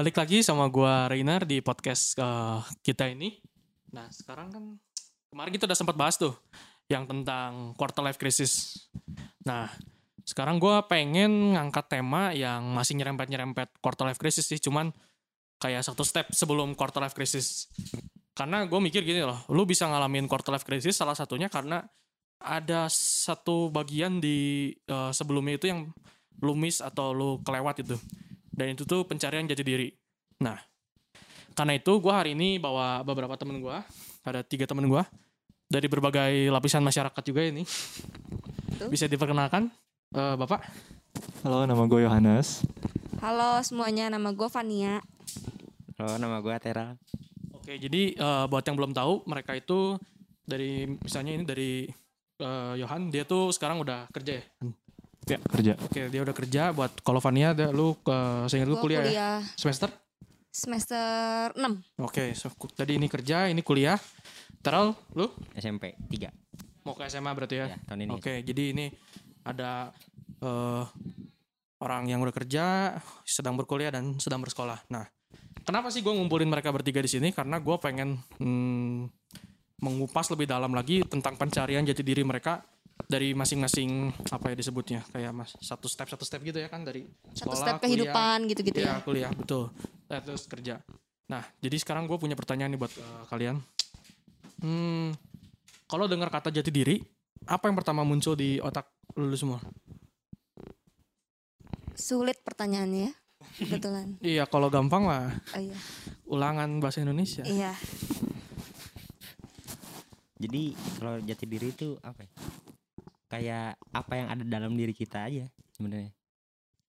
balik lagi sama gua Reiner di podcast uh, kita ini. Nah, sekarang kan kemarin kita udah sempat bahas tuh yang tentang quarter life crisis. Nah, sekarang gua pengen ngangkat tema yang masih nyerempet-nyerempet quarter life crisis sih, cuman kayak satu step sebelum quarter life crisis. Karena gue mikir gini loh, lu bisa ngalamin quarter life crisis salah satunya karena ada satu bagian di uh, sebelumnya itu yang lu miss atau lu kelewat itu. Dan itu tuh pencarian jati diri. Nah, karena itu gue hari ini bawa beberapa temen gue, ada tiga temen gue dari berbagai lapisan masyarakat juga ini. Bisa diperkenalkan, uh, Bapak? Halo, nama gue Yohanes. Halo semuanya, nama gue Fania. Halo, nama gue Tera. Oke, jadi uh, buat yang belum tahu, mereka itu dari misalnya ini dari uh, Yohan, dia tuh sekarang udah kerja ya. Ya, kerja. Oke, dia udah kerja. Buat kalau Vania, dia, lu ke saya lu Gua kuliah, ya? kuliah Semester? semester 6. Oke, so, ku- tadi ini kerja, ini kuliah. Teral, lu SMP 3 mau ke SMA berarti ya? ya, tahun ini. Oke, jadi ini ada eh, orang yang udah kerja, sedang berkuliah dan sedang bersekolah. Nah, kenapa sih gue ngumpulin mereka bertiga di sini? Karena gue pengen hmm, mengupas lebih dalam lagi tentang pencarian jati diri mereka dari masing-masing apa ya disebutnya kayak mas satu step satu step gitu ya kan dari Satu sekolah, step kuliah, kehidupan gitu-gitu Iya, ya. kuliah betul. Eh, terus kerja. Nah, jadi sekarang gue punya pertanyaan nih buat eh, kalian. Hmm, kalau dengar kata jati diri, apa yang pertama muncul di otak lu semua? Sulit pertanyaannya ya. Kebetulan. Iya, kalau gampang mah Oh iya. ulangan bahasa Indonesia. Iya. Jadi kalau jati diri itu apa ya? Kayak apa yang ada dalam diri kita aja sebenarnya.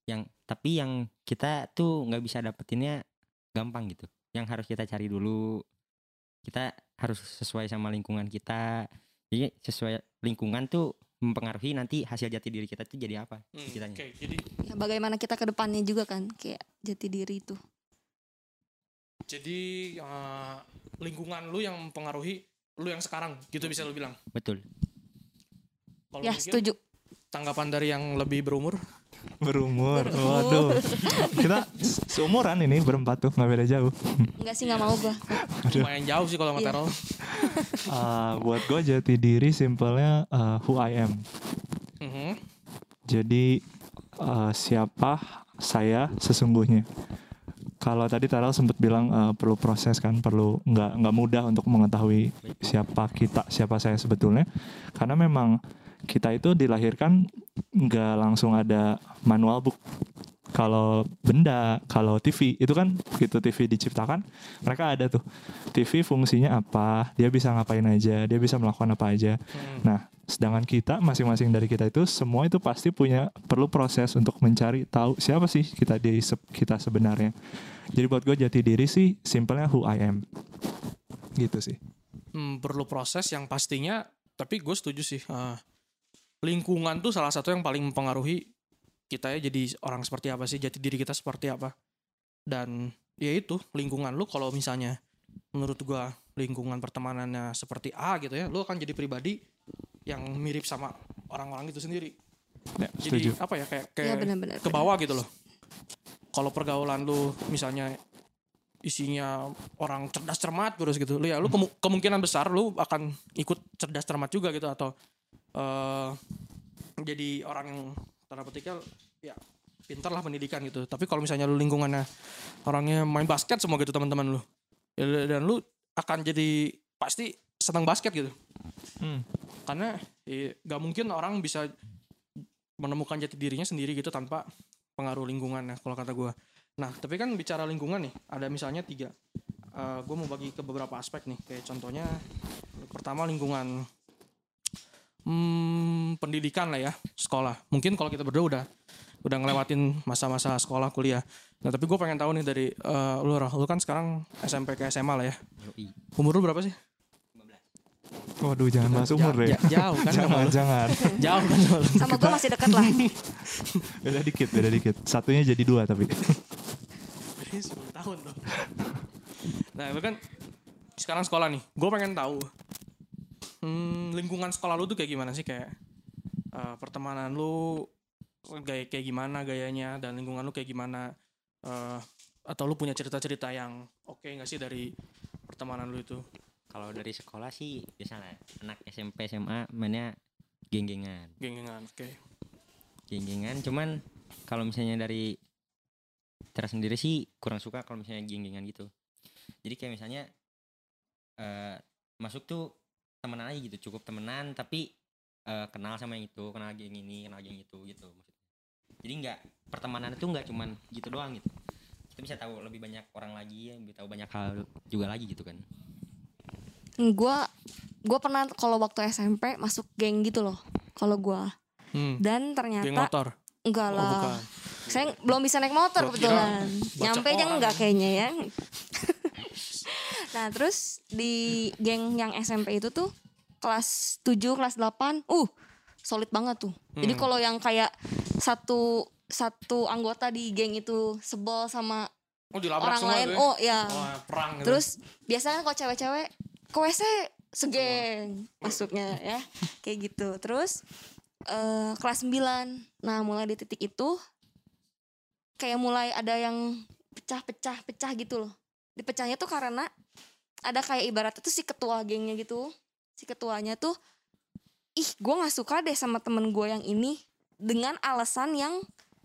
Yang tapi yang kita tuh nggak bisa dapetinnya gampang gitu. Yang harus kita cari dulu. Kita harus sesuai sama lingkungan kita. Jadi sesuai lingkungan tuh mempengaruhi nanti hasil jati diri kita tuh jadi apa Hmm, kitanya. Oke, jadi Ya, bagaimana kita ke depannya juga kan kayak jati diri itu. jadi eh, lingkungan lu yang mempengaruhi lu yang sekarang, gitu bisa lu bilang. Betul. Kalau Ya, setuju. Tanggapan dari yang lebih berumur? Berumur. Berumur. Waduh. Kita seumuran ini berempat tuh, nggak beda jauh. Enggak sih nggak mau gua. Lumayan jauh sih kalau sama Iya. Terol. Ah, buat gue jati diri simpelnya ah, who I am. Mhm. Jadi ah, siapa saya sesungguhnya. Kalau tadi Taral sempat bilang ah, perlu proses kan, perlu nggak nggak mudah untuk mengetahui siapa kita, siapa saya sebetulnya. Karena memang kita itu dilahirkan nggak langsung ada manual book. Kalau benda, kalau TV itu kan begitu TV diciptakan, mereka ada tuh TV fungsinya apa, dia bisa ngapain aja, dia bisa melakukan apa aja. Hmm. Nah, sedangkan kita masing-masing dari kita itu semua itu pasti punya perlu proses untuk mencari tahu siapa sih kita di kita sebenarnya. Jadi buat gue jati diri sih simpelnya who I am. Gitu sih. Hmm, perlu proses yang pastinya tapi gue setuju sih eh, lingkungan tuh salah satu yang paling mempengaruhi kita ya jadi orang seperti apa sih jati diri kita seperti apa dan ya itu lingkungan lu kalau misalnya menurut gua lingkungan pertemanannya seperti A gitu ya lu akan jadi pribadi yang mirip sama orang-orang itu sendiri Ya, jadi setuju. apa ya kayak Iya kayak benar-benar. ke bawah gitu loh. Kalau pergaulan lu misalnya isinya orang cerdas cermat terus gitu, lu ya lu kemu- kemungkinan besar lu akan ikut cerdas cermat juga gitu atau eh jadi orang yang tanda petiknya ya pintar lah pendidikan gitu. Tapi kalau misalnya lu lingkungannya orangnya main basket semua gitu teman-teman lu, ya, dan lu akan jadi pasti senang basket gitu Hmm. karena eh, gak mungkin orang bisa menemukan jati dirinya sendiri gitu tanpa pengaruh lingkungan ya kalau kata gue. Nah tapi kan bicara lingkungan nih ada misalnya tiga. gue mau bagi ke beberapa aspek nih kayak contohnya pertama lingkungan hmm, pendidikan lah ya sekolah. Mungkin kalau kita berdua udah udah ngelewatin masa-masa sekolah kuliah. Nah tapi gue pengen tahu nih dari eh, lu Rah. lu kan sekarang SMP ke SMA lah ya. Yoi. Umur lu berapa sih? Waduh, jangan bahas umur deh. Ja- jauh kan sama jangan, lu. jangan. Jauh kan sama lu. Sama gua masih dekat lah. Beda dikit, beda dikit. Satunya jadi dua tapi. Jadi 10 tahun tuh. Nah itu kan sekarang sekolah nih. Gue pengen tahu hmm, lingkungan sekolah lu tuh kayak gimana sih kayak eh, pertemanan lu gaya kayak gimana gayanya dan lingkungan lu kayak gimana. Eh, atau lu punya cerita-cerita yang oke nggak sih dari pertemanan lu itu Kalau dari sekolah sih biasanya anak SMP SMA mainnya geng-gengan. geng-gengan oke Geng-gengan cuman kalau misalnya dari Tera sendiri sih kurang suka kalau misalnya geng-gengan gitu. Jadi kayak misalnya eh masuk tuh temenan aja gitu, cukup temenan tapi eh, kenal sama yang itu, kenal geng ini, kenal geng itu gitu maksudnya. Jadi nggak pertemanan itu nggak cuman gitu doang gitu. Kita bisa tahu lebih banyak orang lagi, lebih tahu banyak hal juga lagi gitu kan. gue gue pernah kalau waktu SMP masuk geng gitu loh kalau gue hmm. dan geng ternyata motor enggak oh lah bukan saya belum bisa naik motor kebetulan nyampe aja enggak kayaknya ya. Nah terus di geng yang SMP itu tuh kelas 7 kelas 8 uh solid banget tuh. Jadi Hmm. kalau yang kayak satu satu anggota di geng itu sebel sama oh orang lain ya? oh ya oh, perang gitu. terus biasanya kalau cewek-cewek ke WC segeng masuknya ya kayak gitu. Terus eh, kelas 9 nah mulai di titik itu kayak mulai ada yang pecah-pecah pecah gitu loh. Dipecahnya tuh karena ada kayak ibaratnya tuh si ketua gengnya gitu. Si ketuanya tuh ih gue nggak suka deh sama temen gue yang ini dengan alasan yang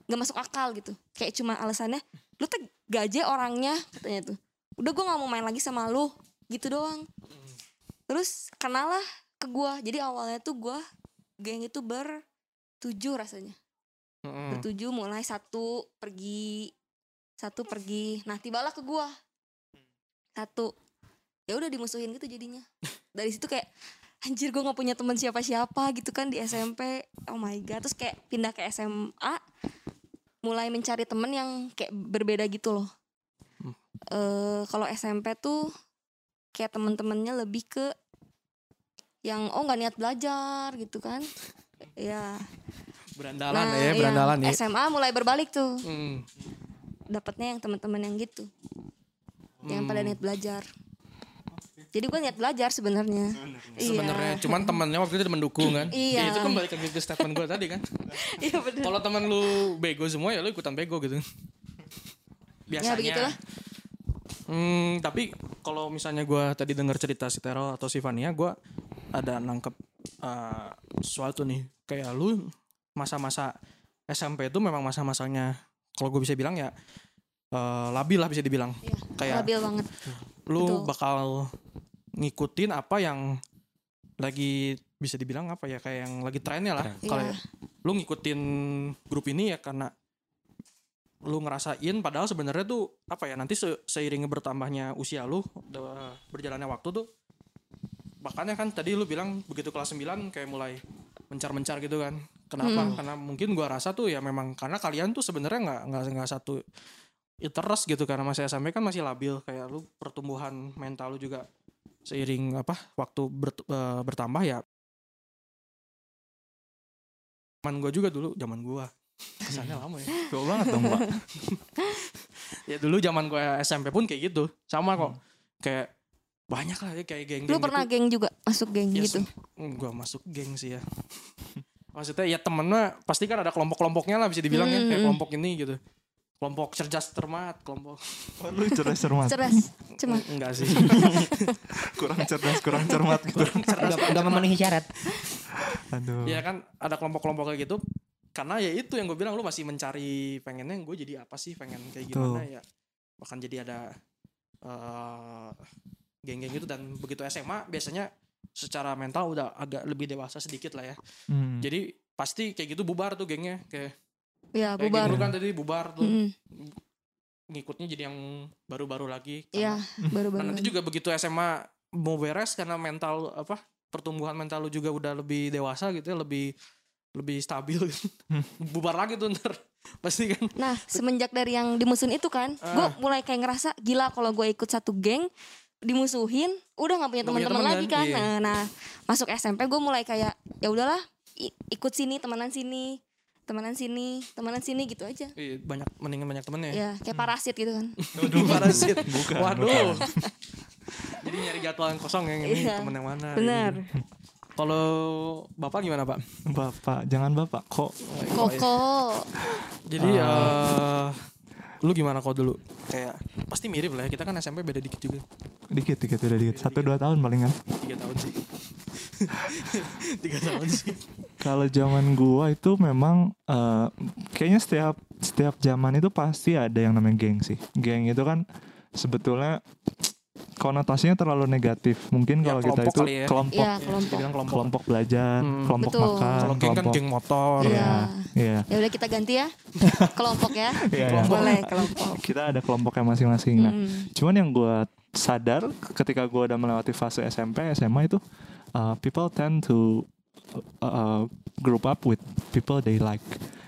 gak masuk akal gitu. Kayak cuma alasannya lu tuh gaje orangnya katanya tuh. Udah gue nggak mau main lagi sama lu gitu doang. Terus kenalah ke gue jadi awalnya tuh gue geng itu bertujuh rasanya Mm-mm. bertujuh mulai satu pergi satu pergi. Nah tibalah ke gua. Satu. Ya udah dimusuhin gitu jadinya. Dari situ kayak anjir gue nggak punya teman siapa-siapa gitu kan di SMP oh my god. Terus kayak pindah ke SMA mulai mencari temen yang kayak berbeda gitu loh. Hmm. eh kalau SMP tuh kayak temen-temennya lebih ke yang oh nggak niat belajar gitu kan. Ya berandalan ya iya, berandalan ya SMA mulai berbalik tuh Hmm. dapatnya yang teman-teman yang gitu yang pada Hmm. niat belajar jadi gue niat belajar sebenarnya Iya. sebenarnya cuman temennya waktu itu mendukung kan Iya. Ya, itu kan balik lagi ke statement gue tadi kan iya bener kalau temen lu bego semua ya lu ikutan bego gitu biasanya Ya, begitulah. Hmm, tapi kalau misalnya gue tadi dengar cerita si Tero atau si Vania, gue ada nangkep uh, sesuatu nih. Kayak lu masa-masa SMP itu memang masa-masanya, kalau gue bisa bilang ya uh, labil lah bisa dibilang. Iya, Kayak labil banget lu betul. bakal ngikutin apa yang lagi bisa dibilang apa ya kayak yang lagi trennya lah. Tren. Kalau Iya. lu ngikutin grup ini ya karena lu ngerasain padahal sebenarnya tuh apa ya nanti se- seiring bertambahnya usia lu berjalannya waktu tuh makanya kan tadi lu bilang begitu kelas 9 kayak mulai mencar-mencar gitu kan kenapa? Hmm. karena mungkin gua rasa tuh ya memang karena kalian tuh sebenarnya nggak nggak nggak satu interest gitu. Karena masih SMP kan masih labil. Kayak lu pertumbuhan mental lu juga seiring apa waktu bert- eh, bertambah ya. Zaman gua juga dulu zaman gua. Kesannya lama ya. Tua banget dong pak. ya dulu zaman gue SMP pun kayak gitu. Sama kok. Kayak banyak lah ya kayak geng-geng lu pernah gitu. geng juga? Masuk geng Ya, gitu? Gue masuk geng sih ya maksudnya ya temennya pasti kan ada kelompok-kelompoknya lah bisa dibilang ya kayak Hmm. kelompok ini gitu kelompok cerdas cermat kelompok Oh, lu cerdas cermat. cerdas cuma enggak sih kurang cerdas kurang cermat gitu. Udah, udah memenuhi syarat. Aduh. ya kan ada kelompok-kelompok kayak gitu karena ya itu yang gue bilang lu masih mencari pengennya gue jadi apa sih pengen kayak gimana ya bahkan jadi ada eh, geng-geng gitu dan begitu SMA biasanya secara mental udah agak lebih dewasa sedikit lah ya Hmm. jadi pasti kayak gitu bubar tuh gengnya kayak ya kayak bubar gitu kan tadi bubar tuh Mm-mm. ngikutnya jadi yang baru-baru lagi Iya, baru-baru nah, nanti juga begitu SMA mau beres karena mental apa pertumbuhan mental lu juga udah lebih dewasa gitu ya lebih lebih stabil gitu. bubar lagi tuh ntar pasti kan Nah, semenjak dari yang dimusuhin itu kan, gue Ah. mulai kayak ngerasa gila kalau gue ikut satu geng dimusuhin, udah nggak punya teman-teman lagi kan? kan. Iya. Nah, nah, masuk SMP gue mulai kayak ya udahlah ikut sini temenan sini, temenan sini, temenan sini gitu aja. Iya, banyak mendingan banyak temennya ya. Ya, kayak parasit gitu kan. Waduh, parasit. Bukan, Waduh. Jadi nyari jadwal yang kosong yang ini Iya, temen yang mana. Benar. gitu. Kalau Bapak gimana, Pak? Bapak, jangan bapak kok. ya? Koko. Jadi eh Lu gimana kok dulu? Kayak pasti mirip lah ya. Kita kan SMP beda dikit juga. Dikit dikit udah dikit. Satu dua tahun palingan. Tiga tahun sih. Tiga tahun sih. Kalau zaman gua itu memang eh, kayaknya setiap setiap zaman itu pasti ada yang namanya geng sih. Geng itu kan sebetulnya konotasinya terlalu negatif. Mungkin Ya, kalau kita kelompok itu kali ya. kelompok Iya, kelompok. Dibilang kelompok. kelompok belajar, Hmm. kelompok Betul. makan, Kalau geng kan kelompok geng motor. Iya. Iya, iya. Ya udah kita ganti ya. Kelompok ya. Iya, iya. Boleh kelompok. Kita ada kelompoknya masing-masing. Nah, Mm. Cuman yang gue sadar ketika gue udah melewati fase SMP, SMA itu uh, people tend to uh, group up with people they like.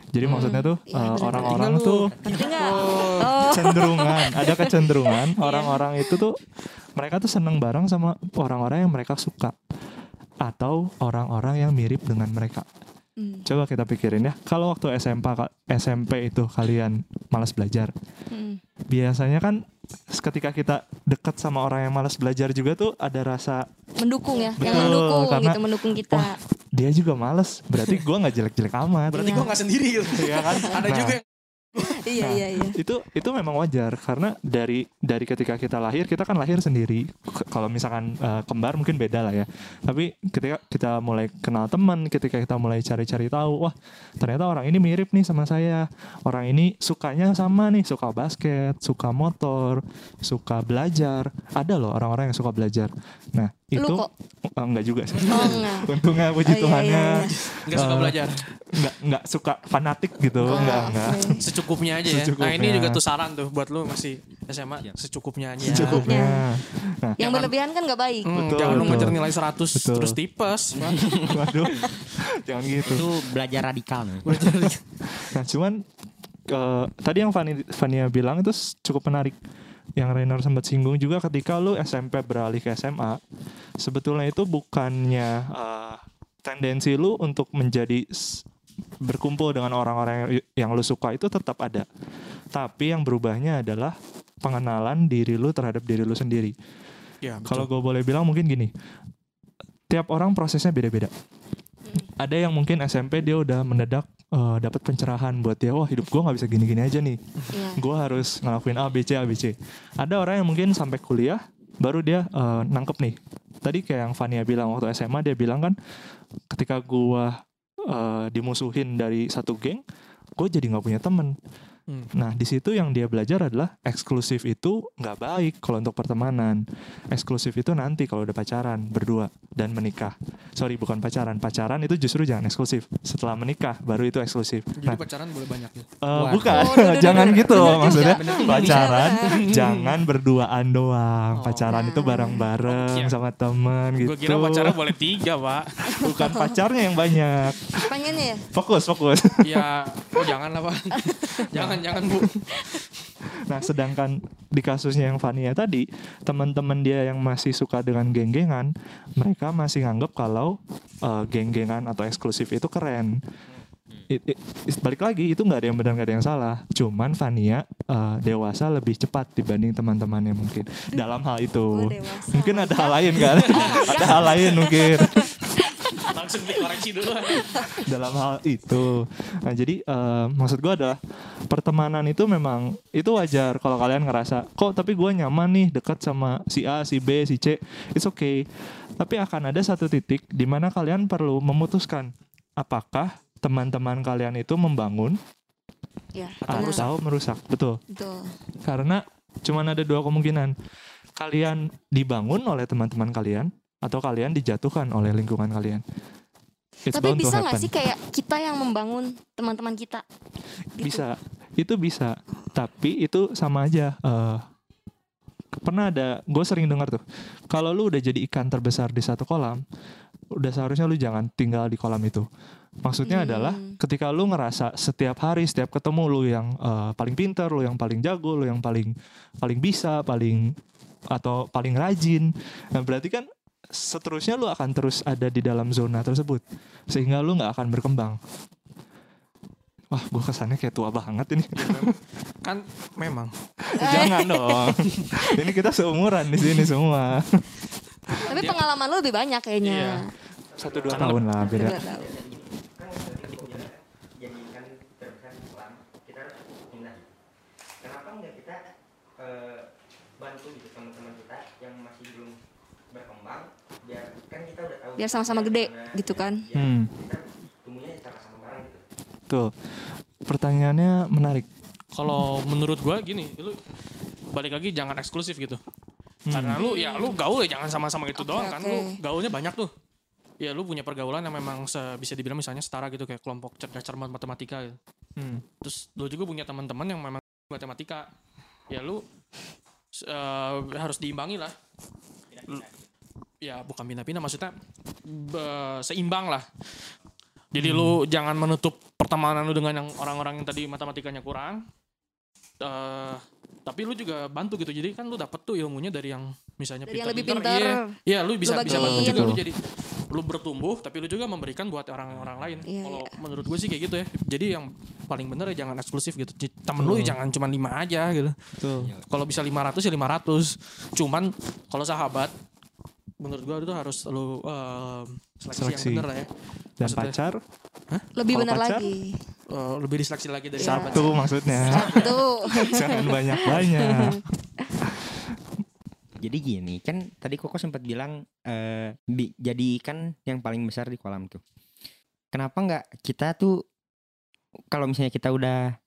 Jadi maksudnya tuh uh, benar-benar. orang-orang tuh? Oh. kecenderungan, ada kecenderungan Iya. orang-orang itu tuh mereka tuh seneng bareng sama orang-orang yang mereka suka atau orang-orang yang mirip dengan mereka. Mm. Coba kita pikirin ya, kalau waktu SMP SMP itu kalian malas belajar, Mm. biasanya kan ketika kita dekat sama orang yang malas belajar juga tuh ada rasa Mendukung ya. yang Betul, mendukung karena- gitu, mendukung kita. Wah, dia juga males, berarti gua nggak jelek-jelek amat. Berarti Iya. gua nggak sendiri gitu. Iya kan? Ada Nah, juga yang iya, nah. iya, iya. itu itu memang wajar karena dari dari ketika kita lahir kita kan lahir sendiri kalau misalkan eh, kembar mungkin beda lah ya tapi ketika kita mulai kenal teman ketika kita mulai cari-cari tahu wah ternyata orang ini mirip nih sama saya orang ini sukanya sama nih suka basket suka motor suka belajar ada loh orang-orang yang suka belajar nah Lu itu kok? Oh, enggak juga sih Oh enggak. untungnya puji Oh, iya, Tuhannya iya, iya. nggak suka Eh, belajar. nggak nggak suka fanatik gitu Oh, enggak enggak. Secukupnya aja ya. Secukupnya. Nah ini juga tuh saran tuh buat lu masih SMA Siap. secukupnya aja. secukupnya nah Yang Jangan- berlebihan kan nggak baik. Hmm, Betul, jangan lu betul. ngejar nilai 100 Betul. terus tipes. Waduh jangan gitu Itu belajar radikal. Nah, cuman eh, tadi yang Fani, Fania bilang itu cukup menarik. Yang Rainer sempat singgung juga ketika lu SMP beralih ke SMA, sebetulnya itu bukannya eh, tendensi lu untuk menjadi berkumpul dengan orang-orang yang, yang lu suka itu tetap ada. Tapi yang berubahnya adalah pengenalan diri lu terhadap diri lu sendiri. Ya, Kalau gue boleh bilang mungkin gini, tiap orang prosesnya beda-beda. Ada yang mungkin SMP dia udah mendadak eh, dapat pencerahan buat dia, wah hidup gue nggak bisa gini-gini aja nih, Iya. gue harus ngelakuin A, B, C, A, B, C. Ada orang yang mungkin sampai kuliah baru dia eh, nangkep nih. Tadi kayak yang Fania bilang waktu SMA dia bilang kan, ketika gue eh, dimusuhin dari satu geng, gue jadi nggak punya temen. Hmm. Nah, di situ yang dia belajar adalah eksklusif itu nggak baik kalau untuk pertemanan. Eksklusif itu nanti kalau udah pacaran berdua dan menikah. Sorry, bukan pacaran. Pacaran itu justru jangan eksklusif. Setelah menikah baru itu eksklusif. Jadi Nah, pacaran boleh banyak ya. eh, Waduh. bukan, Oh, duh, duh, jangan duh. gitu maksudnya. Pacaran jangan berduaan doang. Oh. Pacaran itu bareng-bareng Oh, iya. sama temen gitu. Gue kira pacaran boleh tiga pak. bukan pacarnya yang banyak. Pengennya ya? Fokus, fokus. ya, oh jangan lah pak. jangan jangan bu. Nah, sedangkan di kasusnya yang Fania tadi, teman-teman dia yang masih suka dengan geng-gengan, mereka masih nganggap kalau eh, geng-gengan atau eksklusif itu keren. It- it- it- balik lagi itu nggak ada yang benar nggak ada yang salah. Cuman Fania eh, dewasa lebih cepat dibanding teman-temannya mungkin dalam hal itu. Dewasa. Mungkin ada hal lain kan? ada hal lain mungkin Langsung dikoreksi dulu. dalam hal itu. Nah, jadi eh, maksud gue adalah pertemanan itu memang itu wajar kalau kalian ngerasa kok tapi gue nyaman nih dekat sama si A, si B, si C, it's okay. Tapi akan ada satu titik di mana kalian perlu memutuskan apakah teman-teman kalian itu membangun Ya, Atau atau merusak. Betul. Betul. Karena cuman ada dua kemungkinan. Kalian dibangun oleh teman-teman kalian atau kalian dijatuhkan oleh lingkungan kalian. It's Tapi bisa nggak happen. sih kayak kita yang membangun teman-teman kita? Gitu. bisa itu bisa tapi itu sama aja eh pernah ada gue sering dengar tuh kalau lu udah jadi ikan terbesar di satu kolam udah seharusnya lu jangan tinggal di kolam itu maksudnya Hmm. adalah ketika lu ngerasa setiap hari setiap ketemu lu yang eh, paling pintar lu yang paling jago lu yang paling paling bisa paling atau paling rajin nah berarti kan seterusnya lu akan terus ada di dalam zona tersebut sehingga lu nggak akan berkembang. Wah gue kesannya kayak tua banget ini. Kan memang. jangan dong. Ini kita seumuran di sini semua. Tapi pengalaman lu lebih banyak kayaknya. satu dua tahun lah beda. Udah tahu. kenapa nggak kita eh, bantu gitu teman-teman kita yang masih belum berkembang biar kan kita udah tahu Biar sama-sama gede, gitu kan. ya, Hmm. kita tumbuhnya sama-sama bareng gitu Tuh. Pertanyaannya menarik. Kalau menurut gua gini, lu balik lagi jangan eksklusif gitu. Hmm. Karena lu ya lu gaul ya jangan sama-sama itu Oke, doang kan. oke. Lu gaulnya banyak tuh. Ya lu punya pergaulan yang memang se- bisa dibilang misalnya setara gitu kayak kelompok cerdas cermat matematika gitu. Hmm. Terus lu juga punya teman-teman yang memang matematika. Ya lu eh, harus diimbangi lah. Ya bukan pindah-pindah maksudnya be- seimbang lah. Jadi lu jangan menutup pertemanan lu dengan yang orang-orang yang tadi matematikanya kurang. Eh, tapi lu juga bantu gitu. Jadi kan lu dapet tuh ilmunya dari yang misalnya Dari yang lebih pintar. Iya, iya lu bisa Lu bisa bantu juga lu jadi lu bertumbuh tapi lu juga memberikan buat orang-orang lain. Iya, Kalau menurut gue sih kayak gitu ya. Jadi yang paling bener ya jangan eksklusif gitu. Temen lu Betul. ya jangan cuma lima aja gitu. Kalau bisa 500 ya 500. Cuman kalau sahabat menurut gua itu harus lu eh, seleksi, Seleksi. yang bener lah ya. Dan Maksudnya, pacar Lebih Kalau benar pacar? lagi. eh, lebih diseleksi lagi dari Iya. sahabat. satu maksudnya. Tuh. Jangan banyak-banyak. jadi gini kan tadi koko sempat bilang eh bi- jadikan yang paling besar di kolam tuh kenapa nggak kita tuh kalau misalnya kita udah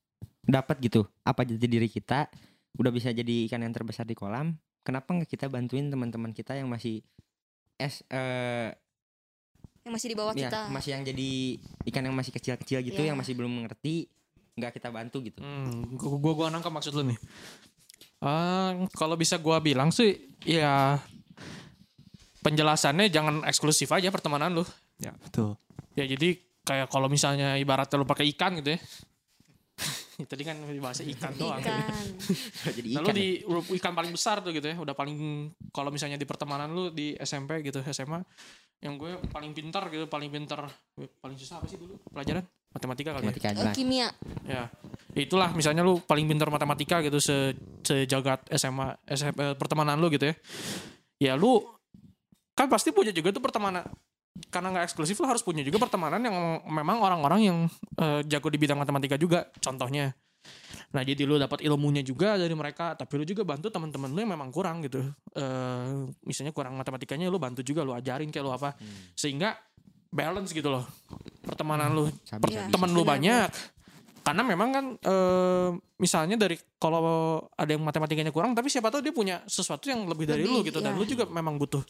dapat gitu apa jati diri kita udah bisa jadi ikan yang terbesar di kolam kenapa nggak kita bantuin teman-teman kita yang masih es eh Yang masih di bawah ya, kita. masih yang jadi ikan yang masih kecil-kecil gitu Iya. yang masih belum mengerti nggak kita bantu gitu Hmm, gua, gua, nangkap maksud lu nih. Ah, kalau bisa gua bilang sih ya penjelasannya jangan eksklusif aja pertemanan lu. Ya, betul. Ya jadi kayak kalau misalnya ibaratnya lu pakai ikan gitu ya. Tadi kan bahasa ikan doang. Ikan. jadi Nah, lu ikan ya. di lu ikan paling besar tuh gitu ya, udah paling kalau misalnya di pertemanan lu di SMP gitu, SMA yang gue paling pintar gitu, paling pintar, paling susah apa sih dulu pelajaran? Matematika kali matematika aja Eh, lah. kimia. ya. Ya itulah misalnya lu paling pintar matematika gitu se sejagat SMA, SMP pertemanan lu gitu ya. Ya lu kan pasti punya juga tuh pertemanan karena nggak eksklusif lu harus punya juga pertemanan yang memang orang-orang yang eh, jago di bidang matematika juga contohnya. Nah jadi lu dapat ilmunya juga dari mereka tapi lu juga bantu teman-teman lu yang memang kurang gitu. Eh misalnya kurang matematikanya lu bantu juga lu ajarin kayak lu apa. Sehingga balance gitu loh pertemanan lu Sabi- Iya. temen lu benar, banyak. Karena memang kan eh, misalnya dari kalau ada yang matematikanya kurang tapi siapa tahu dia punya sesuatu yang lebih dari lu Lebih, gitu dan iya. lu juga memang butuh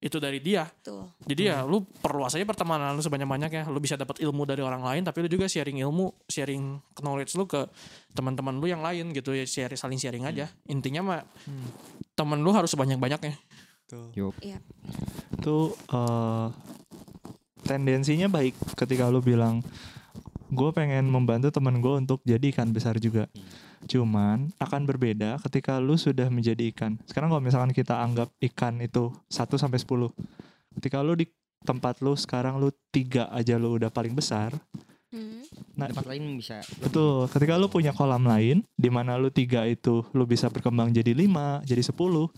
itu dari dia Tuh. jadi ya lu perluas aja pertemanan lu sebanyak-banyaknya. Lu bisa dapat ilmu dari orang lain tapi lu juga sharing ilmu, sharing knowledge lu ke teman-teman lu yang lain gitu ya, share, saling sharing aja. Intinya mah temen lu harus sebanyak-banyaknya. Tuh. Yup. Itu eh, tendensinya baik ketika lu bilang gue pengen membantu teman gue untuk jadi ikan besar juga. Cuman akan berbeda ketika lu sudah menjadi ikan. Sekarang kalau misalkan kita anggap ikan itu 1 sampai 10. Ketika lu di tempat lu sekarang lu tiga aja lu udah paling besar. Hmm. Nah, tempat lain bisa Betul, ketika lu punya kolam lain di mana lu tiga itu lu bisa berkembang jadi lima, jadi 10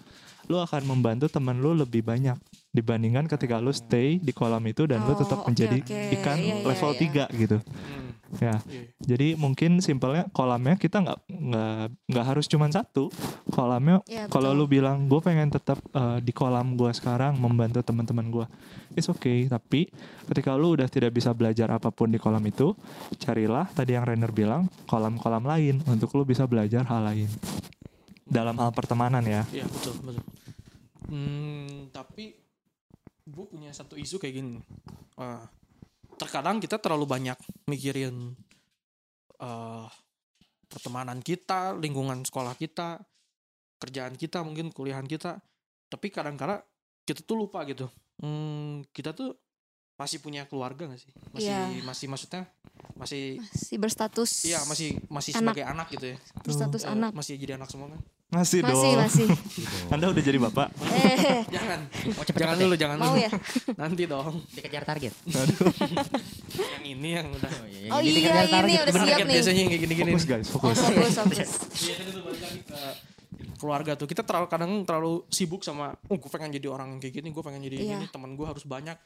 lu akan membantu teman lu lebih banyak dibandingkan ketika lu stay di kolam itu dan lu Oh, tetap oke, menjadi oke. ikan Iya, iya, level iya. 3 gitu. Ya. Iya. Jadi mungkin simpelnya kolamnya kita nggak nggak nggak harus cuma satu. Kolamnya Ya, kalau betul. lu bilang gue pengen tetap eh, di kolam gua sekarang membantu teman-teman gua, it's okay. Tapi ketika lu udah tidak bisa belajar apa pun di kolam itu, carilah tadi yang Rainer bilang kolam-kolam lain untuk lu bisa belajar hal lain dalam hal pertemanan ya. Iya betul betul. Hmm, tapi gue punya satu isu kayak gini. Ah, terkadang kita terlalu banyak mikirin eh pertemanan kita, lingkungan sekolah kita, kerjaan kita, mungkin kuliahan kita. Tapi kadang-kala kita tuh lupa gitu. Hmm, kita tuh masih punya keluarga gak sih? Masih Iya. masih maksudnya masih Masih berstatus. iya masih masih Anak. sebagai anak gitu ya. berstatus Eh, anak. Masih jadi anak semua kan? Masih, Masih, dong. masih. Anda udah jadi bapak. Eh, Jangan. oh cepet Jangan cepet dulu, jangan mau dulu. ya? Nanti dong. dikejar target yang ini yang udah oh iya, Oh yang iya, dikejar ini target. udah Bener siap nih. biasanya yang kayak gini-gini Fokus guys, Oh, fokus. fokus, fokus. ke keluarga tuh kita terlalu kadang terlalu sibuk sama oh gue pengen jadi orang kayak gini gue pengen jadi Iya. ini teman gue harus banyak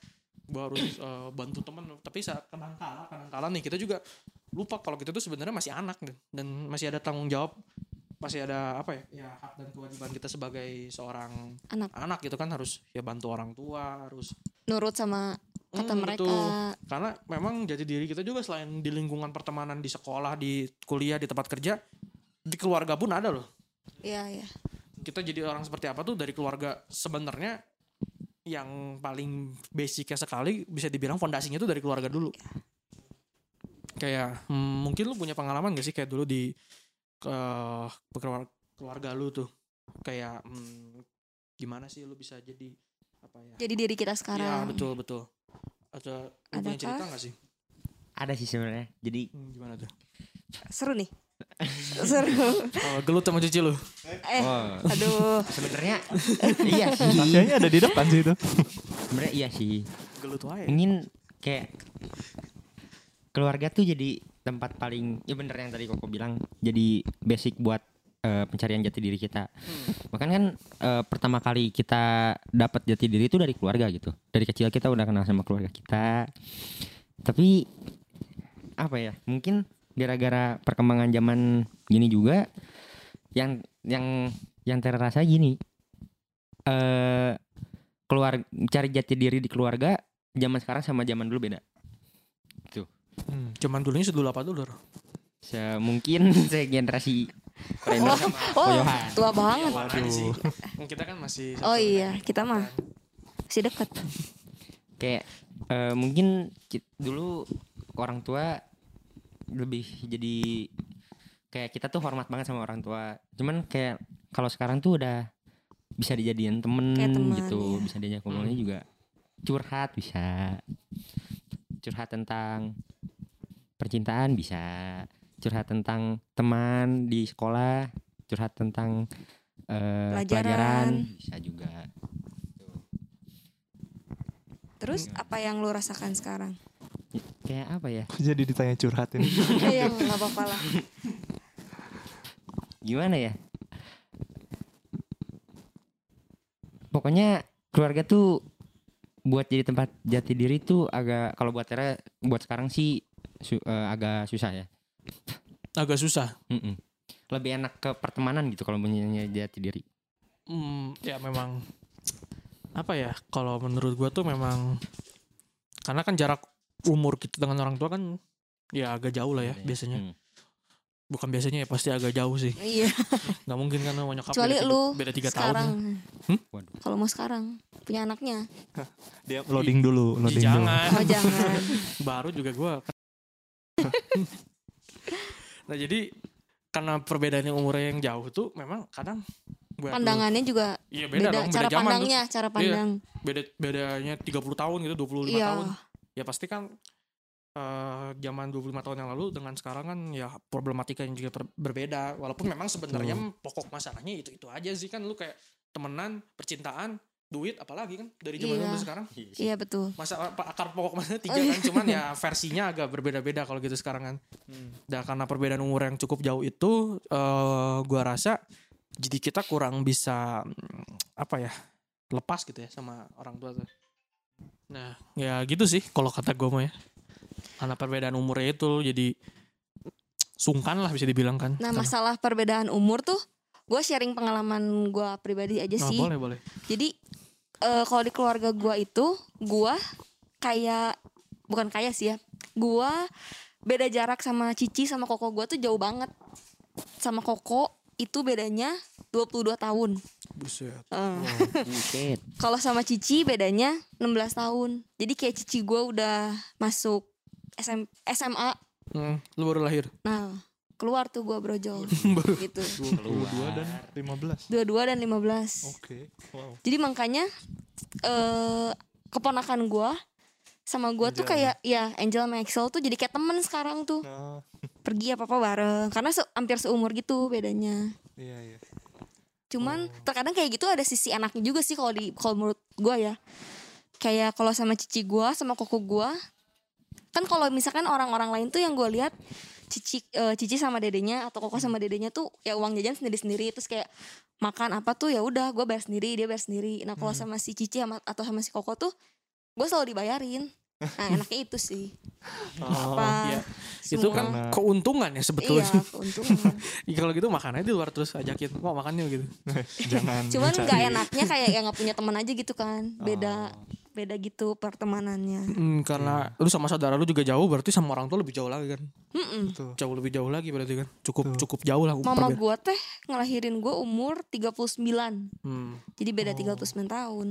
gue harus eh, bantu teman tapi saat kadang kala kadang kala nih kita juga lupa kalau kita tuh sebenarnya masih anak dan masih ada tanggung jawab masih ada apa ya? Ya hak dan kewajiban kita sebagai seorang Anak. anak gitu kan harus ya bantu orang tua harus nurut sama kata Hmm, mereka. betul. karena memang jadi diri kita juga selain di lingkungan pertemanan di sekolah di kuliah di tempat kerja di keluarga pun ada loh. Iya iya. Kita jadi orang seperti apa tuh dari keluarga sebenarnya yang paling basicnya sekali bisa dibilang fondasinya tuh dari keluarga dulu. Kayak hmm, mungkin lu punya pengalaman gak sih kayak dulu di ke keluarga, lu tuh? Kayak hmm, gimana sih lu bisa jadi apa ya? Jadi diri kita Iya sekarang. betul betul. Ada lu punya cerita gak sih? Ada sih sebenarnya. Jadi Hmm, gimana tuh? Seru nih. Seru. Oh, gelut sama cuci lu? Eh oh. aduh. Sebenarnya iya sih. Kayaknya ada di depan sih itu. sebenarnya iya sih. Gelut wae. Ingin kayak keluarga tuh jadi tempat paling ya bener yang tadi koko bilang jadi basic buat eh, pencarian jati diri kita. Bahkan kan eh, pertama kali kita dapat jati diri itu dari keluarga gitu. Dari kecil kita udah kenal sama keluarga kita. Tapi apa ya mungkin gara-gara perkembangan zaman gini juga yang yang yang terasa gini eh keluar cari jati diri di keluarga zaman sekarang sama zaman dulu beda hmm, cuman dulunya sedulu apa dulu Ro? Se mungkin saya generasi Render sama oh Koyohan. tua banget Waduh. sih kita kan masih oh iya kita mah masih deket kayak eh, mungkin ki- dulu orang tua lebih jadi kayak kita tuh hormat banget sama orang tua cuman kayak kalau sekarang tuh udah bisa dijadiin temen, Kayak gitu iya. bisa diajak ngomongnya juga curhat bisa curhat tentang percintaan bisa curhat tentang teman di sekolah curhat tentang eh, Pelajaran. pelajaran bisa juga. Terus apa yang lu rasakan sekarang? Kayak apa ya? Jadi ditanya curhat ini. iya nggak apa-apa lah. Gimana ya? Pokoknya keluarga tuh buat jadi tempat jati diri tuh agak kalau buat Tera buat sekarang sih su- eh, agak susah ya. Agak susah. Mm-mm. lebih enak ke pertemanan gitu kalau punya jati diri Hmm, ya memang apa ya kalau menurut gua tuh memang karena kan jarak umur kita dengan orang tua kan ya agak jauh lah ya biasanya. Hmm. bukan biasanya ya pasti agak jauh sih. Iya. Nggak mungkin kan sama nyokap kecuali beda tiga, lu beda tiga tahun. sekarang. Hmm? Waduh. kalau mau sekarang punya anaknya. Dia loading dulu, loading dulu. jangan oh jangan. Baru juga gua nah jadi karena perbedaannya umurnya yang jauh tuh memang kadang buat lu- pandangannya juga iya beda, beda, dong beda cara zaman tuh. pandangnya cara pandang. beda bedanya 30 tahun gitu 25 iya. tahun. Ya pasti kan eh zaman 25 tahun yang lalu dengan sekarang kan ya problematika yang juga berbeda. Walaupun memang sebenarnya pokok masalahnya itu itu aja sih kan lu kayak temenan percintaan duit apalagi kan dari zaman Iya. dulu sekarang. Iya betul. Masa akar pokok masalahnya tiga Oh, iya. kan cuman ya versinya agak berbeda-beda kalau gitu sekarang kan. Dan karena perbedaan umur yang cukup jauh itu eh gua rasa jadi kita kurang bisa mm, apa ya lepas gitu ya sama orang tua tuh. Nah ya gitu sih kalau kata gue mah ya. Karena perbedaan umurnya itu jadi sungkan lah bisa dibilang kan. Nah Karena- masalah perbedaan umur tuh gue sharing pengalaman gue pribadi aja Nah, sih. boleh boleh. Jadi eh, kalau di keluarga gue itu gue kayak bukan kayak sih ya gue beda jarak sama Cici sama Koko gue tuh jauh banget. Sama Koko itu bedanya 22 tahun. Buset. Eh, Buset. kalau sama Cici bedanya 16 tahun. Jadi kayak Cici gue udah masuk SM, SMA Hmm, lu baru lahir? Nah keluar tuh gue brojol gitu 22 dan 15. 22 dan 15 Oke. Wow. Jadi makanya eh keponakan gua sama gua tuh kayak ya Angel sama Axel tuh jadi kayak temen sekarang tuh Nah, pergi apa apa bareng karena se- hampir seumur gitu bedanya. iya iya. Cuman terkadang kayak gitu ada sisi anaknya juga sih kalau di kalau menurut gua ya. Kayak kalau sama cici gua sama koko gua kan kalau misalkan orang-orang lain tuh yang gua lihat cici eh, cici sama dedenya atau koko sama dedenya tuh ya uang jajan sendiri-sendiri terus kayak makan apa tuh ya udah gua bayar sendiri dia bayar sendiri nah kalau sama si cici sama atau sama si koko tuh gue selalu dibayarin Nah enaknya itu sih. Oh, Apa? iya. Itu kan Karena- keuntungan ya Iya sebetulnya. keuntungan. Ya, kalau gitu makan aja di luar terus ajakin, mau makan yuk gitu. jangan Cuman nggak enaknya kayak yang nggak punya teman aja gitu kan. Beda Oh. Beda gitu pertemanannya. Hmm, karena lu sama saudara lu juga jauh, berarti sama orang tua lebih jauh lagi kan. Mm-mm. Tuh. Jauh lebih jauh lagi berarti kan. Cukup Tuh. cukup jauh lah. Mama gua teh ngelahirin gua umur 39. Hmm. Jadi beda Oh. 39 tahun.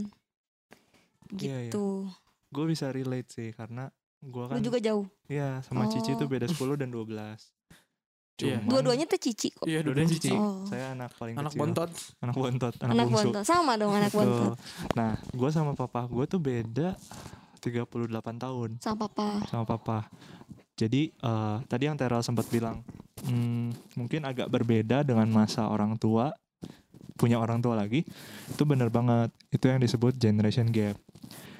Iya, iya. Gitu. gue bisa relate sih karena gue Lu kan juga jauh. Iya sama Cici tuh Oh. beda 10 dan 12 Iya. Cuman- Dua-duanya teh cici kok. Iya, dua cici. Oh. Saya anak paling Anak kecil bontot. Anak bontot Anak, Anak bungsu bontot. Sama dong anak bontot. Nah gue sama papa gue tuh beda 38 tahun Sama papa. sama papa Jadi eh, tadi yang Teral sempat bilang hmm, Mungkin agak berbeda dengan masa orang tua Punya orang tua lagi Itu bener banget Itu yang disebut generation gap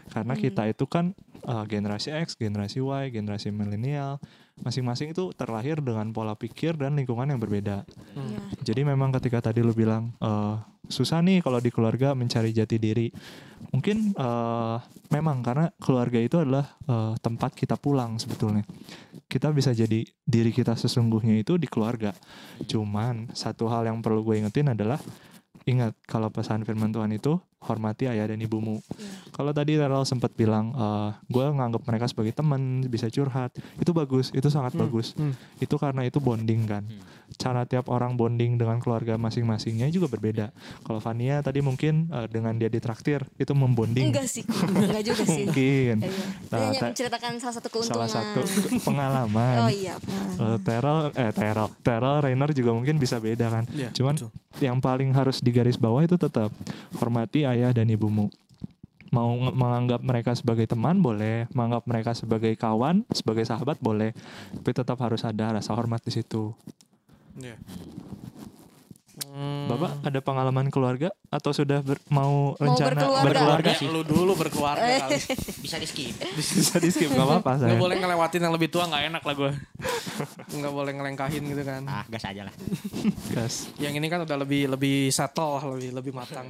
Karena Hmm. kita itu kan eh, generasi X, generasi Y, generasi milenial Masing-masing itu terlahir dengan pola pikir dan lingkungan yang berbeda Hmm. Iya. jadi memang ketika tadi lu bilang eh, susah nih kalau di keluarga mencari jati diri, mungkin eh, memang karena keluarga itu adalah eh, tempat kita pulang sebetulnya. Kita bisa jadi diri kita sesungguhnya itu di keluarga. Cuman satu hal yang perlu gue ingetin adalah ingat kalau pesan firman Tuhan itu hormati ayah dan ibumu. Iya. Kalau tadi Terrell sempat bilang eh, gue nganggap mereka sebagai teman bisa curhat, itu bagus, itu sangat Hmm, bagus. hmm. Itu karena itu bonding kan Hmm. Cara tiap orang bonding dengan keluarga masing-masingnya juga berbeda. Kalau Vania tadi mungkin eh, dengan dia ditraktir itu membonding. Enggak sih. Enggak juga sih. Mungkin Iya. Nah, Dia hanya menceritakan salah satu keuntungan. salah satu pengalaman. Oh iya. pengalaman. Eh, Terrell eh Terrell Rainer juga mungkin bisa beda kan. Iya, Cuman betul. yang paling harus digaris bawah itu tetap hormati ayah dan ibumu. Mau menganggap mereka sebagai teman boleh, menganggap mereka sebagai kawan, sebagai sahabat boleh, tapi tetap harus ada rasa hormat di situ. Iya. Hmm. Bapak ada pengalaman keluarga atau sudah ber- mau rencana berkeluarga. berkeluarga? Ya, lu dulu berkeluarga kali. Bisa di skip. Bisa di skip gak apa-apa saya. Nggak boleh ngelewatin yang lebih tua nggak enak lah gue. Nggak boleh ngelengkahin gitu kan. Ah, gas aja lah. Gas. Yang ini kan udah lebih lebih settle, lebih lebih matang.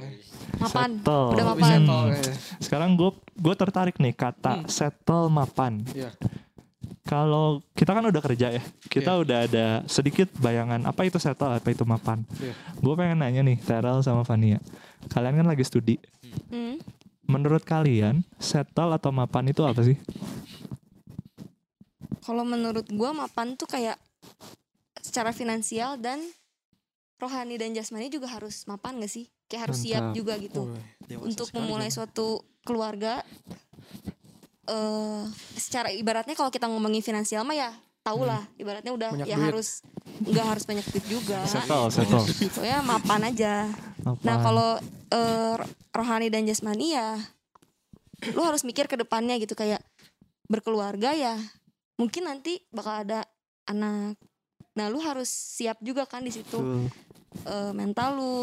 Mapan. Settle. Udah mapan. settle. ya. Sekarang gue gue tertarik nih kata settle mapan. Iya. Kalau kita kan udah kerja ya, kita Iya. udah ada sedikit bayangan apa itu settle, apa itu mapan. Iya. Gue pengen nanya nih, Terrell sama Vania. Kalian kan lagi studi. Hmm. Menurut kalian, settle atau mapan itu apa sih? Kalau menurut gua mapan tuh kayak secara finansial dan rohani dan jasmani juga harus mapan gak sih? Kayak harus siap Mantap. juga gitu. Dewasa untuk memulai suatu keluarga eh secara ibaratnya kalau kita ngomongin finansial mah ya tau lah ibaratnya udah Banyak ya duit. harus nggak harus banyak duit juga Settle, settle. so ya mapan aja Mapan. nah kalau eh, rohani dan jasmani ya lu harus mikir ke depannya gitu kayak berkeluarga ya mungkin nanti bakal ada anak nah lu harus siap juga kan di situ Betul. Eh, mental lu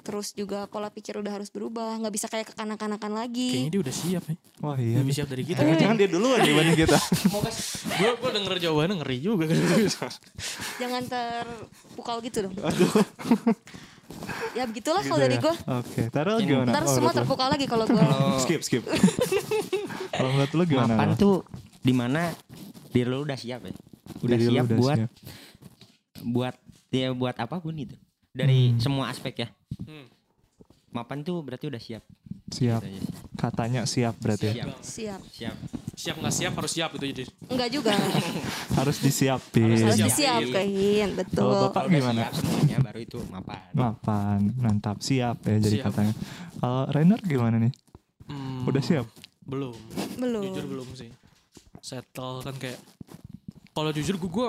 terus juga pola pikir udah harus berubah nggak bisa kayak kekanak-kanakan lagi Kayaknya dia udah siap ya. Wah iya. Lebih siap dari kita. Jangan dia duluan dibanding kita. gue gue denger jawabannya ngeri juga. jangan terpukau gitu dong ya begitulah Gitu kalau dari ya. gue Oke, Terrell gimana? ntar Oh, semua terpukau lagi kalau gue skip skip. Kalau menurut lu gimana? Mapan tuh di mana diri lu udah siap ya. Udah Diri siap udah buat siap. buat ya buat apa pun itu. Dari Hmm. semua aspek ya. Hmm. Mapan tuh berarti udah siap. siap. Gitu. Katanya siap berarti. ya. Siap. siap Siap. siap nggak siap harus siap itu jadi. enggak juga Harus disiapin. harus Siap. disiapin betul Kalau bapak gimana? siap semuanya baru itu mapan. Mapan, mantap, siap ya jadi Siap. katanya. Kalau Rainer gimana nih? Hmm, Udah siap? Belum. belum Jujur belum sih. Settle kan kayak kalau jujur gue gue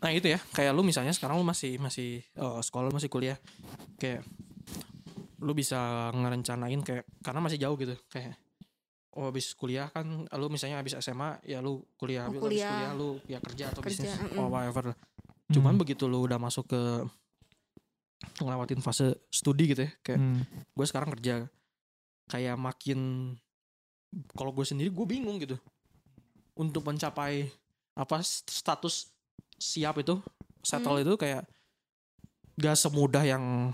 nah itu ya kayak lu misalnya sekarang lu masih masih eh, sekolah masih kuliah kayak lu bisa ngerencanain kayak karena masih jauh gitu kayak oh habis kuliah kan lu misalnya habis SMA ya lu kuliah Oh, habis kuliah. kuliah lu ya kerja atau Kerja, bisnis mm-mm. or whatever cuman Hmm. begitu lu udah masuk ke ngelewatin fase studi gitu ya kayak Hmm. gue sekarang kerja kayak makin kalau gue sendiri gue bingung gitu untuk mencapai apa st- status siap itu settle Hmm. itu kayak gak semudah yang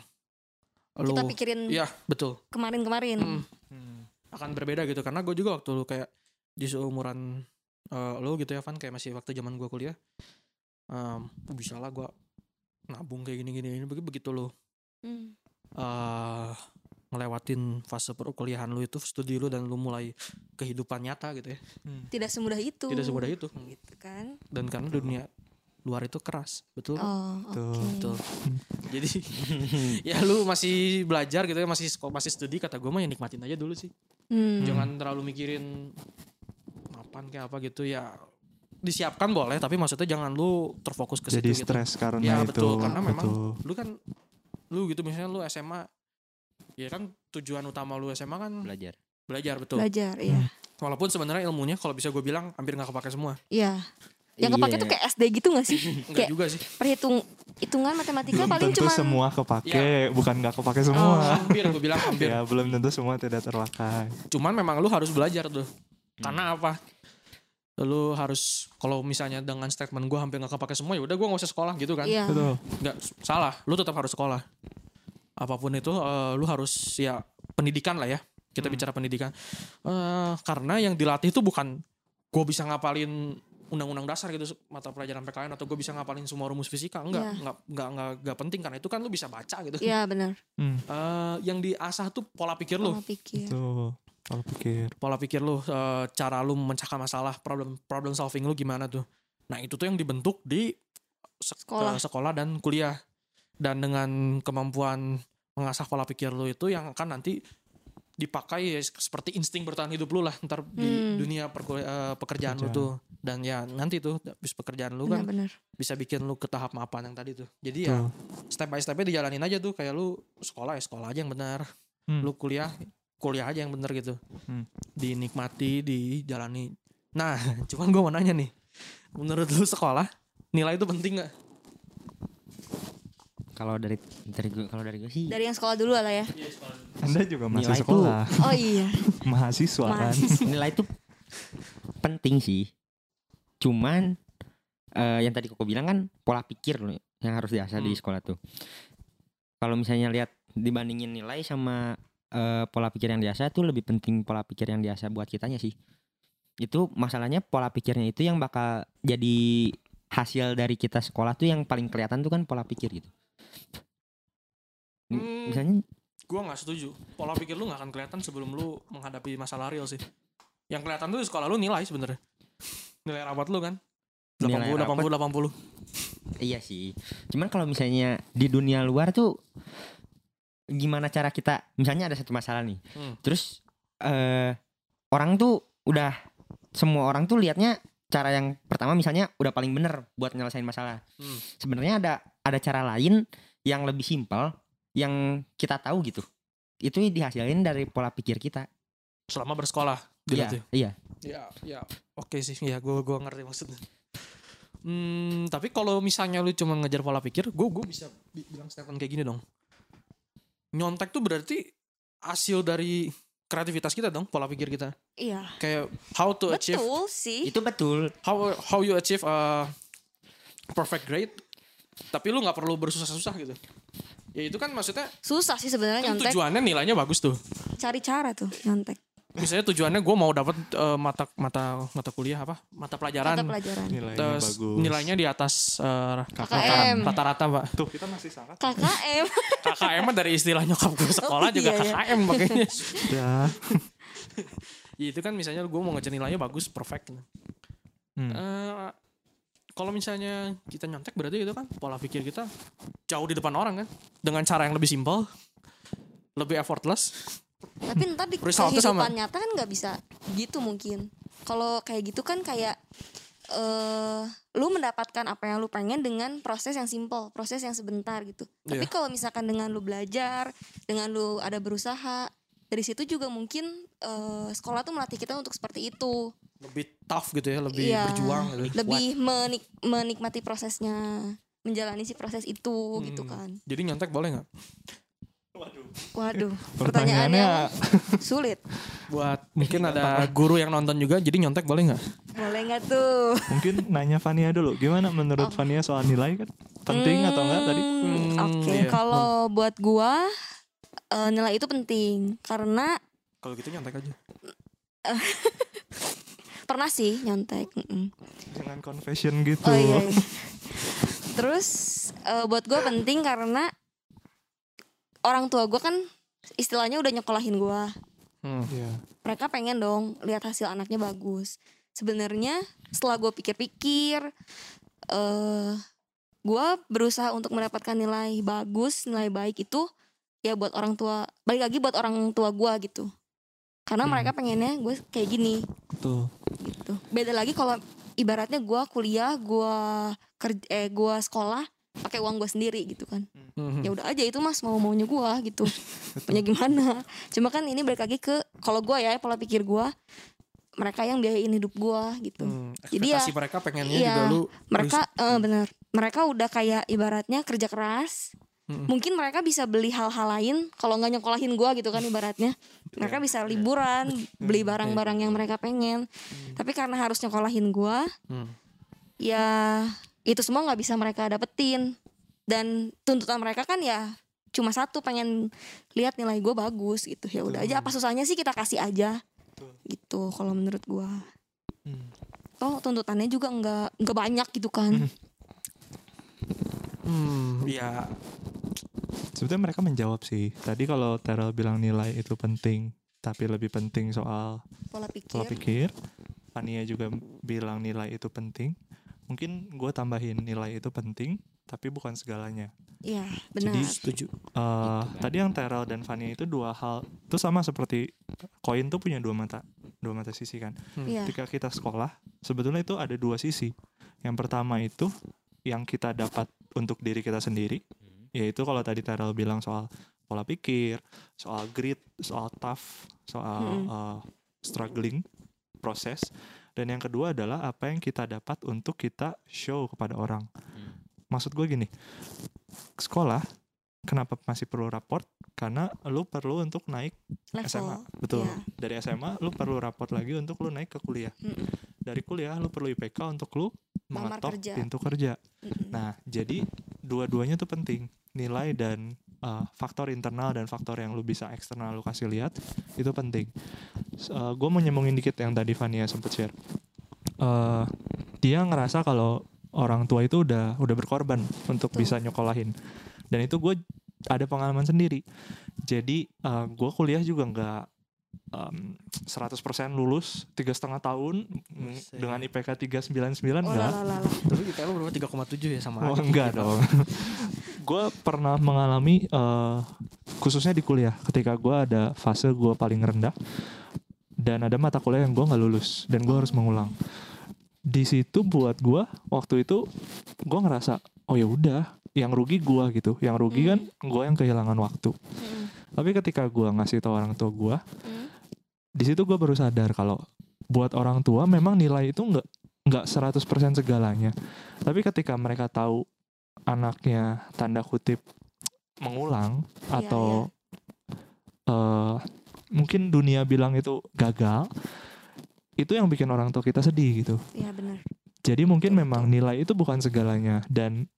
lu kita pikirin ya betul kemarin-kemarin Mm, akan berbeda gitu karena gue juga waktu lu kayak di seumuran eh, lo gitu ya Van kayak masih waktu zaman gua kuliah em, bisa lah gua nabung kayak gini gini, gini. Begi- begitu lo Hmm. eh ngelewatin fase perkuliahan lu itu studi lu dan lu mulai kehidupan nyata gitu ya Tidak semudah itu. tidak semudah itu Gitu kan. dan karena dunia luar itu keras betul Oh, Betul. oke. betul jadi ya lu masih belajar gitu ya masih masih studi kata gue mah ya nikmatin aja dulu sih Hmm. jangan terlalu mikirin apaan kayak apa gitu ya disiapkan boleh tapi maksudnya jangan lu terfokus ke Jadi situ gitu stres karena Ya, itu. betul, karena memang betul. lu kan lu gitu misalnya lu SMA ya kan tujuan utama lu SMA kan belajar belajar betul Belajar, iya. walaupun sebenarnya ilmunya kalau bisa gue bilang hampir nggak kepake semua Iya. Yang kepake Iya. tuh kayak SD gitu gak sih? enggak Kayak juga sih perhitung hitungan matematika Belum paling cuma semua kepake, bukan nggak kepake semua. Oh. hampir gue bilang hampir Ya belum tentu semua tidak terpakai. cuman memang lu harus belajar tuh karena apa lu harus kalau misalnya dengan statement gue hampir nggak kepake semua ya udah gue nggak usah sekolah gitu kan Iya. Betul. nggak salah lu tetap harus sekolah apa pun itu eh, lu harus ya pendidikan lah ya kita bicara pendidikan Eh, karena yang dilatih itu bukan gue bisa ngapalin undang-undang dasar gitu mata pelajaran PKN atau gue bisa ngapalin semua rumus fisika enggak Iya. enggak enggak enggak enggak penting karena itu kan lu bisa baca gitu Iya benar. Hmm. Eh, yang diasah tuh pola pikir lu Pola pikir. Tuh. Kalau pikir. pola pikir lu eh, cara lu memecahkan masalah problem problem solving lu gimana tuh nah itu tuh yang dibentuk di sek- Sekolah. eh, sekolah dan kuliah dan dengan kemampuan mengasah pola pikir lu itu yang akan nanti dipakai ya seperti insting bertahan hidup lu lah ntar di Hmm. dunia perkul- eh, pekerjaan lu Pekerjaan. tuh dan ya nanti tuh habis pekerjaan lu kan Benar-benar. bisa bikin lu ke tahap mapan yang tadi tuh jadi ya Tuh. step by stepnya dijalanin aja tuh kayak lu sekolah ya sekolah aja yang benar Hmm. lu kuliah kuliah aja yang bener gitu Hmm. dinikmati dijalani nah cuman gue mau nanya nih menurut lu sekolah nilai itu penting nggak kalau dari dari gue kalau dari gue sih Dari yang sekolah dulu lah ya. Anda juga masih Nilai sekolah, Oh iya. mahasiswa kan. nilai itu penting sih cuman eh, yang tadi koko bilang kan pola pikir loh yang harus diasah di Hmm. sekolah tuh kalau misalnya lihat dibandingin nilai sama eh, pola pikir yang diasah tuh lebih penting pola pikir yang diasah buat kitanya sih itu masalahnya pola pikirnya itu yang bakal jadi hasil dari kita sekolah tuh yang paling kelihatan tuh kan pola pikir gitu Hmm. misalnya gue nggak setuju pola pikir lu nggak akan kelihatan sebelum lu menghadapi masalah real sih yang kelihatan tuh di sekolah lu nilai sebenarnya nilai rapat lu kan Nilai 80 rapat. 80 80 Iya sih. Cuman kalau misalnya di dunia luar tuh gimana cara kita misalnya ada satu masalah nih. Hmm. Terus eh orang tuh udah semua orang tuh liatnya cara yang pertama misalnya udah paling bener buat nyelesain masalah. Hmm. Sebenarnya ada ada cara lain yang lebih simpel yang kita tahu gitu. Itu dihasilin dari pola pikir kita. selama bersekolah Iya, dilatih iya. Ya, ya, oke sih. Ya, gue gua ngerti maksudnya. Hmm, tapi kalau misalnya lu cuma ngejar pola pikir, gue gue bisa bi- bilang statement kayak gini dong. Nyontek tuh berarti hasil dari kreativitas kita dong, pola pikir kita. Iya. Kayak how to achieve, Betul sih. Itu betul. how how you achieve a perfect grade. Tapi lu nggak perlu bersusah-susah gitu. Ya itu kan maksudnya Susah sih sebenarnya kan nyontek. tujuannya nilainya bagus tuh. Cari cara tuh nyontek. Misalnya tujuannya gue mau dapat eh, mata mata mata kuliah apa? Mata pelajaran. Mata pelajaran. Nilainya Terus bagus. nilainya di atas eh, KKM. rata-rata pak Tuh kita masih sangat. KKM. KKM mah dari istilah nyokap gue sekolah Oh, juga iya, iya. KKM makanya Ya. ya, itu kan misalnya gue mau ngejar nilainya bagus perfect Hmm. Eh, kalau misalnya kita nyontek berarti itu kan pola pikir kita jauh di depan orang kan dengan cara yang lebih simpel lebih effortless Tapi ntar di kehidupan sama. nyata kan nggak bisa gitu mungkin. Kalau kayak gitu kan kayak eh lu mendapatkan apa yang lu pengen dengan proses yang simple, proses yang sebentar gitu. Tapi Iya. kalau misalkan dengan lu belajar, dengan lu ada berusaha, dari situ juga mungkin eh sekolah tuh melatih kita untuk seperti itu. Lebih tough gitu ya lebih Iya. berjuang gitu. Lebih menik- menikmati prosesnya, menjalani si proses itu gitu Hmm. kan. jadi nyontek boleh nggak Waduh, Pertanyaannya pertanyaannya sulit. buat mungkin ada guru yang nonton juga jadi nyontek boleh nggak Boleh nggak tuh? mungkin nanya Fania dulu. Gimana menurut Oh. Fania soal nilai kan? Penting atau enggak tadi? Hmm, Hmm, Oke, iya. kalau buat gua eh, nilai itu penting karena kalau gitu nyontek aja pernah sih nyontek mm-mm. Jangan confession gitu. oh iya, iya. terus eh, buat gue penting karena orang tua gue kan istilahnya udah nyekolahin gue Hmm. Iya. mereka pengen dong lihat hasil anaknya bagus sebenarnya setelah gue pikir-pikir eh gue berusaha untuk mendapatkan nilai bagus nilai baik itu ya buat orang tua balik lagi buat orang tua gue gitu karena Hmm. mereka pengennya gue kayak gini Betul. Gitu. Beda lagi kalau ibaratnya gue kuliah gue kerja eh gue sekolah pakai uang gue sendiri gitu kan. Hmm. ya udah aja itu mas mau maunya gue gitu. Punya gimana? Cuma kan ini balik lagi ke kalau gue ya pola pikir gue mereka yang biayain hidup gue gitu. Hmm, Jadi ya, mereka pengennya iya, juga lu mereka eh, bener. Mereka udah kayak ibaratnya kerja keras Mungkin mereka bisa beli hal-hal lain kalau nggak nyokolahin gue gitu kan ibaratnya. Mereka bisa liburan beli barang-barang yang mereka pengen. Tapi karena harus nyokolahin gue Hmm. ya itu semua nggak bisa mereka dapetin. Dan tuntutan mereka kan ya cuma satu pengen lihat nilai gue bagus gitu. Ya udah aja apa susahnya sih kita kasih aja? Gitu kalau menurut gue Hmm. toh tuntutannya juga nggak nggak banyak gitu kan. Hmm, ya Sebetulnya mereka menjawab sih. Tadi kalau Terel bilang nilai itu penting, tapi lebih penting soal pola pola pikir pikir. Fania juga bilang nilai itu penting. Mungkin gue tambahin nilai itu penting, tapi bukan segalanya. Iya benar Jadi setuju. Eh, tadi yang Terel dan Fania itu dua hal itu sama seperti koin tuh punya dua mata dua mata sisi kan Iya ketika kita sekolah sebetulnya itu ada dua sisi yang pertama itu yang kita dapat untuk diri kita sendiri yaitu kalau tadi Terel bilang soal pola pikir soal grit soal tough soal Mm-mm. eh, struggling proses dan yang kedua adalah apa yang kita dapat untuk kita show kepada orang maksud gue gini sekolah kenapa masih perlu raport karena lu perlu untuk naik SMA level betul Iya. dari SMA lu perlu raport lagi untuk lu naik ke kuliah Mm-mm. dari kuliah lu perlu IPK untuk lu mengetok kerja. pintu kerja Mm-mm. nah jadi dua-duanya tuh penting nilai dan uh, faktor internal dan faktor yang lu bisa eksternal lu kasih lihat itu penting gue mau nyambungin dikit yang tadi Vania sempet share Eh, dia ngerasa kalau orang tua itu udah udah berkorban untuk Betul. bisa nyokolahin dan itu gue ada pengalaman sendiri jadi gue kuliah juga nggak em, 100% lulus tiga setengah tahun mm, Buset. dengan IPK 399 oh enggak. Tapi IPK lu berapa 3,7 ya sama Oh aja. enggak dong. gue pernah mengalami eh, khususnya di kuliah ketika gue ada fase gue paling rendah dan ada mata kuliah yang gue nggak lulus dan gue harus mengulang. Di situ buat gue waktu itu gue ngerasa oh ya udah yang rugi gue gitu, yang rugi kan gue yang kehilangan waktu. Mm-mm. Tapi ketika gue ngasih tau orang tua gue, Mm. di situ gue baru sadar kalau buat orang tua memang nilai itu nggak nggak 100% segalanya. Tapi ketika mereka tahu anaknya tanda kutip mengulang Iya, atau eh, mungkin dunia bilang itu gagal, itu yang bikin orang tua kita sedih gitu. Iya benar Jadi mungkin memang nilai itu bukan segalanya dan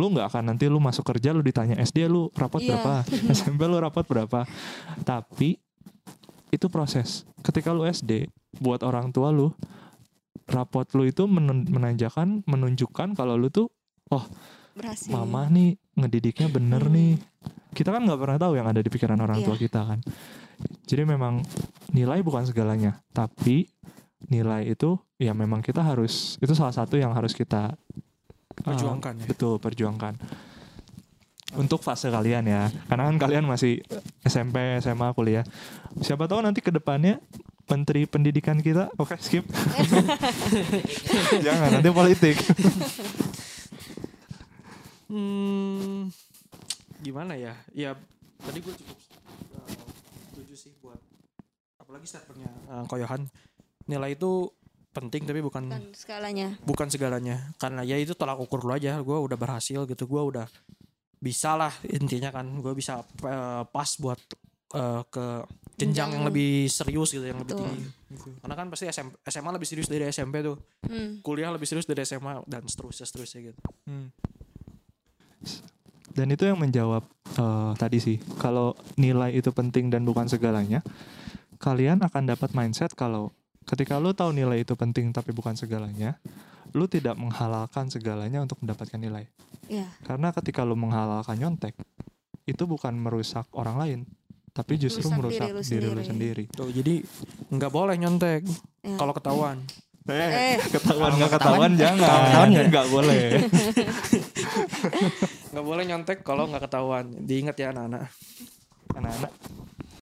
lu nggak akan nanti lu masuk kerja lu ditanya SD lu rapot Iya. berapa, SMP lu rapot berapa. Tapi itu proses. Ketika lu SD, buat orang tua lu rapot lu itu menanjakan menunjukkan kalau lu tuh berhasil mama nih ngedidiknya bener Hmm. nih. Kita kan nggak pernah tahu yang ada di pikiran orang tua Iya. kita kan. Jadi memang nilai bukan segalanya, tapi nilai itu ya memang kita harus itu salah satu yang harus kita uh, Perjuangkan ya. betul perjuangkan untuk fase kalian ya karena kan kalian masih SMP SMA kuliah siapa tahu nanti ke depannya menteri pendidikan kita oke skip jangan nanti politik Hmm, gimana ya? Ya tadi gue cukup uh, setuju sih buat apalagi statementnya uh, Koyohan. Nilai itu penting tapi bukan kan skalanya bukan segalanya. Karena ya itu tolak ukur lu aja. Gue udah berhasil gitu. Gue udah bisa lah intinya kan. Gue bisa uh, pas buat uh, ke jenjang yang lebih serius gitu, yang lebih Betul. tinggi. Karena kan pasti SM, SMA lebih serius dari SMP tuh. Hmm. Kuliah lebih serius dari SMA dan seterusnya seterusnya gitu. Dan itu yang menjawab eh, tadi sih kalau nilai itu penting dan bukan segalanya kalian akan dapat mindset kalau ketika lu tahu nilai itu penting tapi bukan segalanya lu tidak menghalalkan segalanya untuk mendapatkan nilai Iya. karena ketika lu menghalalkan nyontek itu bukan merusak orang lain tapi justru Merusak merusak diri diri lu lu sendiri. sendiri, Tuh, jadi nggak boleh nyontek Ya. kalau ketahuan. Eh, Eh. ketahuan nggak ketahuan- ketahuan jangan ketahuan nggak? nggak boleh Nggak boleh nyontek kalau nggak ketahuan. Diingat ya anak-anak. anak-anak